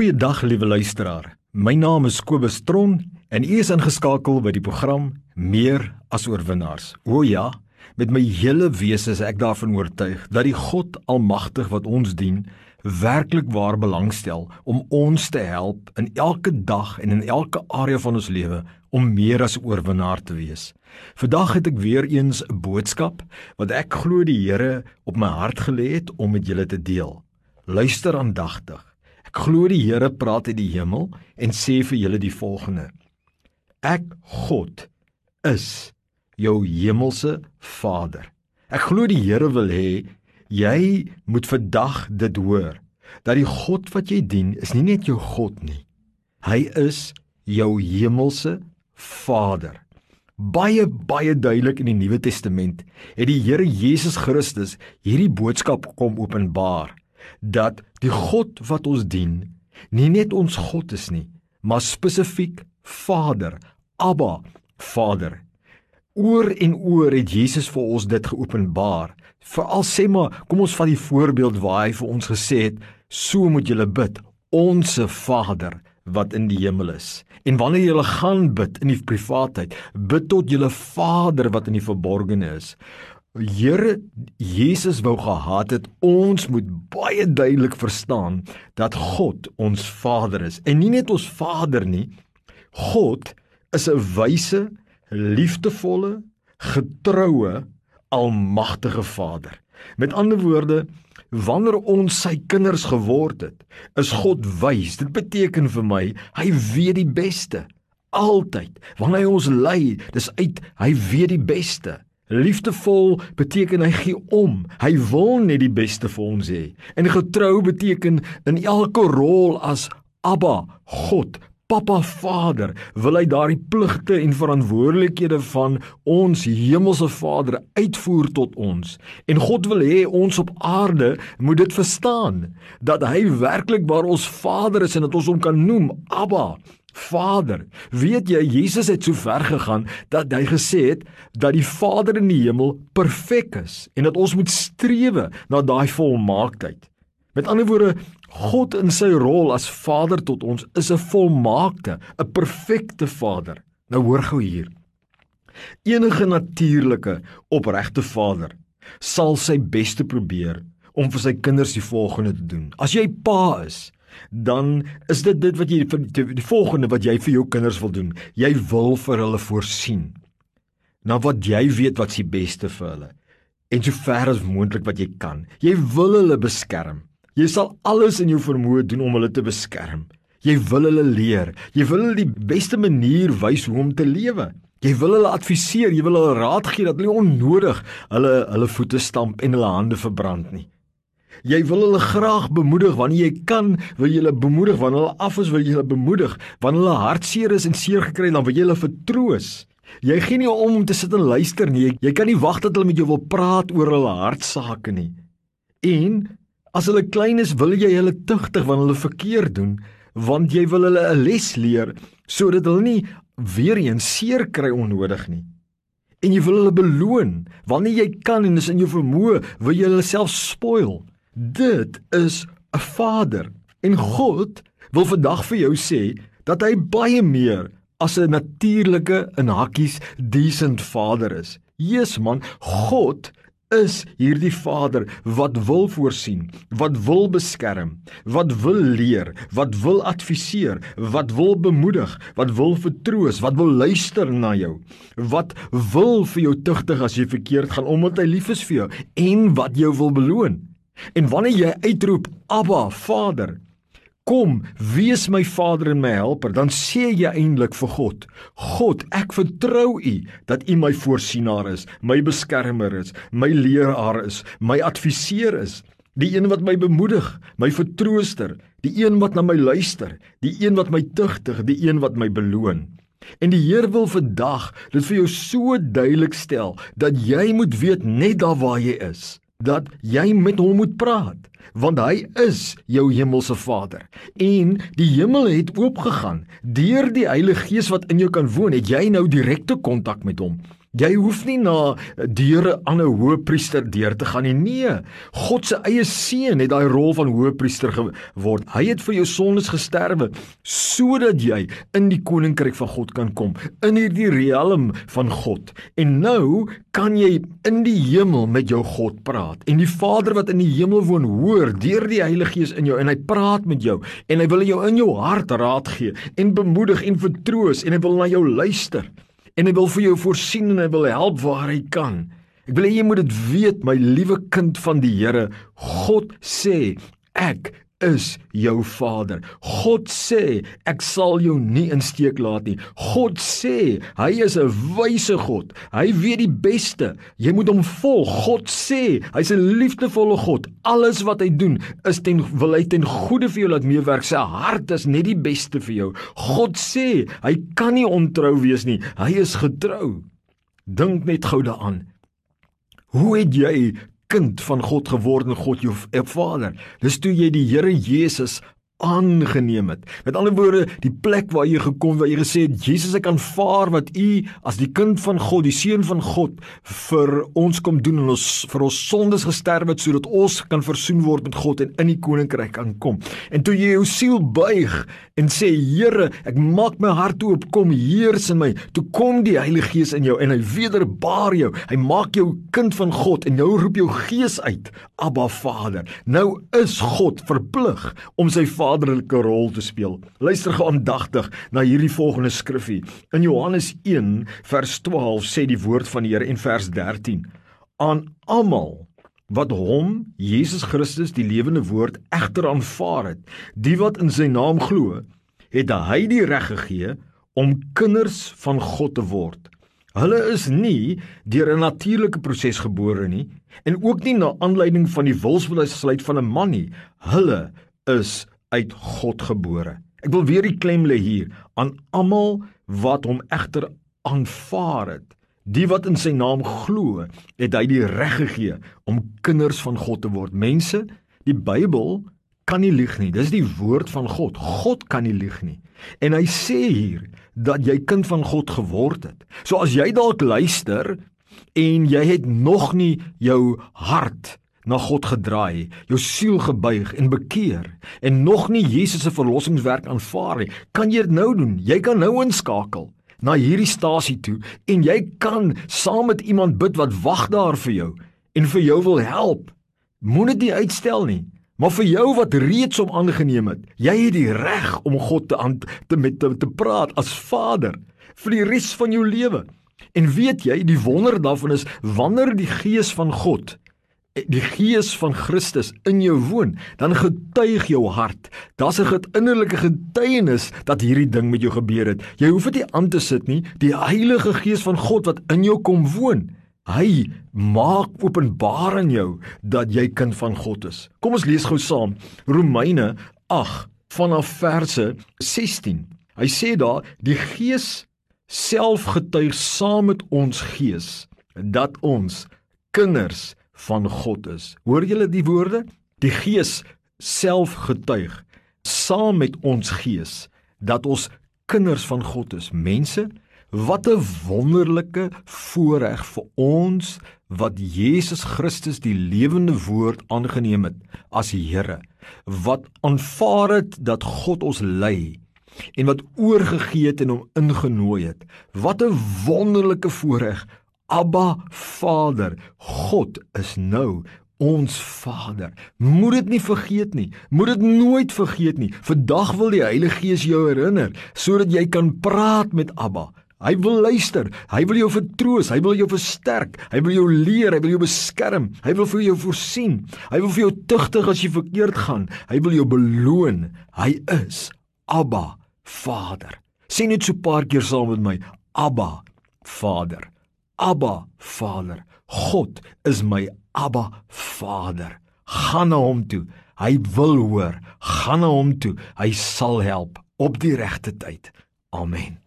Goeiedag liewe luisteraar. My naam is Kobus Tron en u is ingeskakel by die program Meer as oorwinnaars. O ja, met my hele wese is ek daarvan oortuig dat die God Almagtig wat ons dien, werklik waar belangstel om ons te help in elke dag en in elke area van ons lewe om meer as oorwinnaar te wees. Vandag het ek weer eens 'n boodskap wat ek glo die Here op my hart gelê het om met julle te deel. Luister aandagtig. Ek glo die Here praat uit die hemel en sê vir julle die volgende: Ek God is jou hemelse Vader. Ek glo die Here wil hê jy moet vandag dit hoor dat die God wat jy dien is nie net jou God nie. Hy is jou hemelse Vader. Baie baie duidelik in die Nuwe Testament het die Here Jesus Christus hierdie boodskap kom openbaar dat die God wat ons dien nie net ons God is nie, maar spesifiek Vader, Abba, Vader. Oor en oor het Jesus vir ons dit geopenbaar. Veral sê maar, kom ons vat die voorbeeld waar hy vir ons gesê het, so moet julle bid, onsse Vader wat in die hemel is. En wanneer jy gaan bid in die privaatheid, bid tot julle Vader wat in die verborgene is. Here Jesus wou gehad het ons moet baie duidelik verstaan dat God ons Vader is en nie net ons Vader nie God is 'n wyse, liefdevolle, getroue, almagtige Vader. Met ander woorde, wanneer ons sy kinders geword het, is God wys. Dit beteken vir my, hy weet die beste. Altyd. Wanneer hy ons lei, dis uit hy weet die beste. Liefdevol beteken hy gee om. Hy wil net die beste vir ons hê. En getrou beteken in elke rol as Abba, God, Papa Vader, wil hy daardie pligte en verantwoordelikhede van ons hemelse Vader uitvoer tot ons. En God wil hê ons op aarde moet dit verstaan dat hy werklik waar ons Vader is en dat ons hom kan noem Abba, Vader, weet jy Jesus het so ver gegaan dat hy gesê het dat die Vader in die hemel perfek is en dat ons moet strewe na daai volmaaktheid. Met ander woorde, God in sy rol as Vader tot ons is 'n volmaakte, 'n perfekte Vader. Nou hoor gou hier. Enige natuurlike, opregte Vader sal sy bes te probeer om vir sy kinders die volgende te doen. As jy pa is, dan is dit dit wat jy vir die volgende wat jy vir jou kinders wil doen. Jy wil vir hulle voorsien. Na wat jy weet wat se beste vir hulle en so ver as moontlik wat jy kan. Jy wil hulle beskerm. Jy sal alles in jou vermoë doen om hulle te beskerm. Jy wil hulle leer. Jy wil hulle die beste manier wys hoe om te lewe. Jy wil hulle adviseer, jy wil hulle raad gee dat hulle onnodig hulle hulle voete stamp en hulle hande verbrand nie. Jy wil hulle graag bemoedig wanneer jy kan, wil jy hulle bemoedig wanneer hulle af is, wil jy hulle bemoedig wanneer hulle hartseer is en seer gekry het, dan wil jy hulle vertroos. Jy gee nie om om te sit en luister nie. Jy, jy kan nie wag dat hulle met jou wil praat oor hulle hartsake nie. En as hulle klein is, wil jy hulle tugtig wanneer hulle verkeerd doen, want jy wil hulle 'n les leer sodat hulle nie weer eens seer kry onnodig nie. En jy wil hulle beloon wanneer jy kan en is in jou vermoë, wil jy hulle self spoil. Dit is 'n Vader en God wil vandag vir jou sê dat hy baie meer as 'n natuurlike in hakkies decent Vader is. Jesus man, God is hierdie Vader wat wil voorsien, wat wil beskerm, wat wil leer, wat wil adviseer, wat wil bemoedig, wat wil vertroos, wat wil luister na jou, wat wil vir jou tugtig as jy verkeerd gaan omdat hy lief is vir jou en wat jou wil beloon. En wanneer jy uitroep Abba, Vader, kom, wees my Vader en my helper, dan sê jy eintlik vir God: God, ek vertrou U dat U my voorsienaar is, my beskermer is, my leraar is, my adviseur is, die een wat my bemoedig, my vertrooster, die een wat na my luister, die een wat my tugtig, die een wat my beloon. En die Here wil vandag dit vir jou so duidelik stel dat jy moet weet net daar waar jy is dat jy met hom moet praat want hy is jou hemelse Vader. En die hemel het oopgegaan. Deur die Heilige Gees wat in jou kan woon het jy nou direkte kontak met hom Jy hoef nie na deure aan 'n hoëpriester deur te gaan nie. Nee, God se eie seun het daai rol van hoëpriester geword. Hy het vir jou sondes gesterwe sodat jy in die koninkryk van God kan kom, in hierdie riem van God. En nou kan jy in die hemel met jou God praat. En die Vader wat in die hemel woon, hoor deur die Heilige Gees in jou en hy praat met jou en hy wil jou in jou hart raad gee en bemoedig en vertroos en hy wil na jou luister en hy wil vir jou voorsien en hy wil help waar hy kan. Ek wil hê jy moet dit weet, my liewe kind van die Here. God sê, ek is jou Vader. God sê, ek sal jou nie in steek laat nie. God sê, hy is 'n wyse God. Hy weet die beste. Jy moet hom volg. God sê, hy's 'n liefdevolle God. Alles wat hy doen, is ten wil hy ten goeie vir jou laat meewerk. Sy hart is net die beste vir jou. God sê, hy kan nie ontrou wees nie. Hy is getrou. Dink net gou daaraan. Hoe het jy kind van God geword en God jou Vader? Dis toe jy die Here Jesus aangeneem het. Met ander woorde, die plek waar jy gekom waar jy gesê het Jesus ek aanvaar wat u as die kind van God, die seun van God vir ons kom doen en ons vir ons sondes gesterf het sodat ons kan versoen word met God en in die koninkryk kan kom. En toe jy jou siel buig en sê Here, ek maak my hart oop, kom heers in my. Toe kom die Heilige Gees in jou en hy wederbaar jou. Hy maak jou kind van God en nou roep jou gees uit, Abba Vader. Nou is God verplig om sy vader vaderlike rol te speel. Luister geaandagtig na hierdie volgende skrifgie. In Johannes 1 vers 12 sê die woord van die Here en vers 13: Aan almal wat hom Jesus Christus die lewende woord egter aanvaar het, die wat in sy naam glo, het hy die reg gegee om kinders van God te word. Hulle is nie deur 'n natuurlike proses gebore nie en ook nie na aanleiding van die wilsbesluit van 'n man nie. Hulle is uit God gebore. Ek wil weer die klem lê hier aan almal wat hom egter aanvaar het. Die wat in sy naam glo, het hy die reg gegee om kinders van God te word. Mense, die Bybel kan nie lieg nie. Dis die woord van God. God kan nie lieg nie. En hy sê hier dat jy kind van God geword het. So as jy dalk luister en jy het nog nie jou hart na God gedraai, jou siel gebuig en bekeer en nog nie Jesus se verlossingswerk aanvaar nie, kan jy dit nou doen. Jy kan nou inskakel na hierdie stasie toe en jy kan saam met iemand bid wat wag daar vir jou en vir jou wil help. Moenie dit uitstel nie. Maar vir jou wat reeds hom aangeneem het, jy het die reg om God te aan te met te, te praat as Vader vir die res van jou lewe. En weet jy, die wonder daarvan is wanneer die Gees van God die gees van Christus in jou woon, dan getuig jou hart. Daar's 'n innerlike getuienis dat hierdie ding met jou gebeur het. Jy hoef dit nie aan te sit nie. Die Heilige Gees van God wat in jou kom woon, hy maak openbaar aan jou dat jy kind van God is. Kom ons lees gou saam Romeine 8 vanaf verse 16. Hy sê daar die Gees self getuig saam met ons gees dat ons kinders van God is. Hoor julle die woorde? Die Gees self getuig saam met ons gees dat ons kinders van God is. Mense, wat 'n wonderlike voorreg vir ons wat Jesus Christus die lewende woord aangeneem het as Here. Wat aanvaar het dat God ons lei en wat oorgegee het en hom ingenooi het. Wat 'n wonderlike voorreg Abba Vader, God is nou ons Vader. Moet dit nie vergeet nie. Moet dit nooit vergeet nie. Vandag wil die Heilige Gees jou herinner sodat jy kan praat met Abba. Hy wil luister. Hy wil jou vertroos. Hy wil jou versterk. Hy wil jou leer. Hy wil jou beskerm. Hy wil vir jou voorsien. Hy wil vir jou tugtig as jy verkeerd gaan. Hy wil jou beloon. Hy is Abba Vader. Sien dit so 'n paar keer saam met my. Abba Vader. Abba Vader. God is my Abba Vader. Gaan na hom toe. Hy wil hoor. Gaan na hom toe. Hy sal help op die regte tyd. Amen.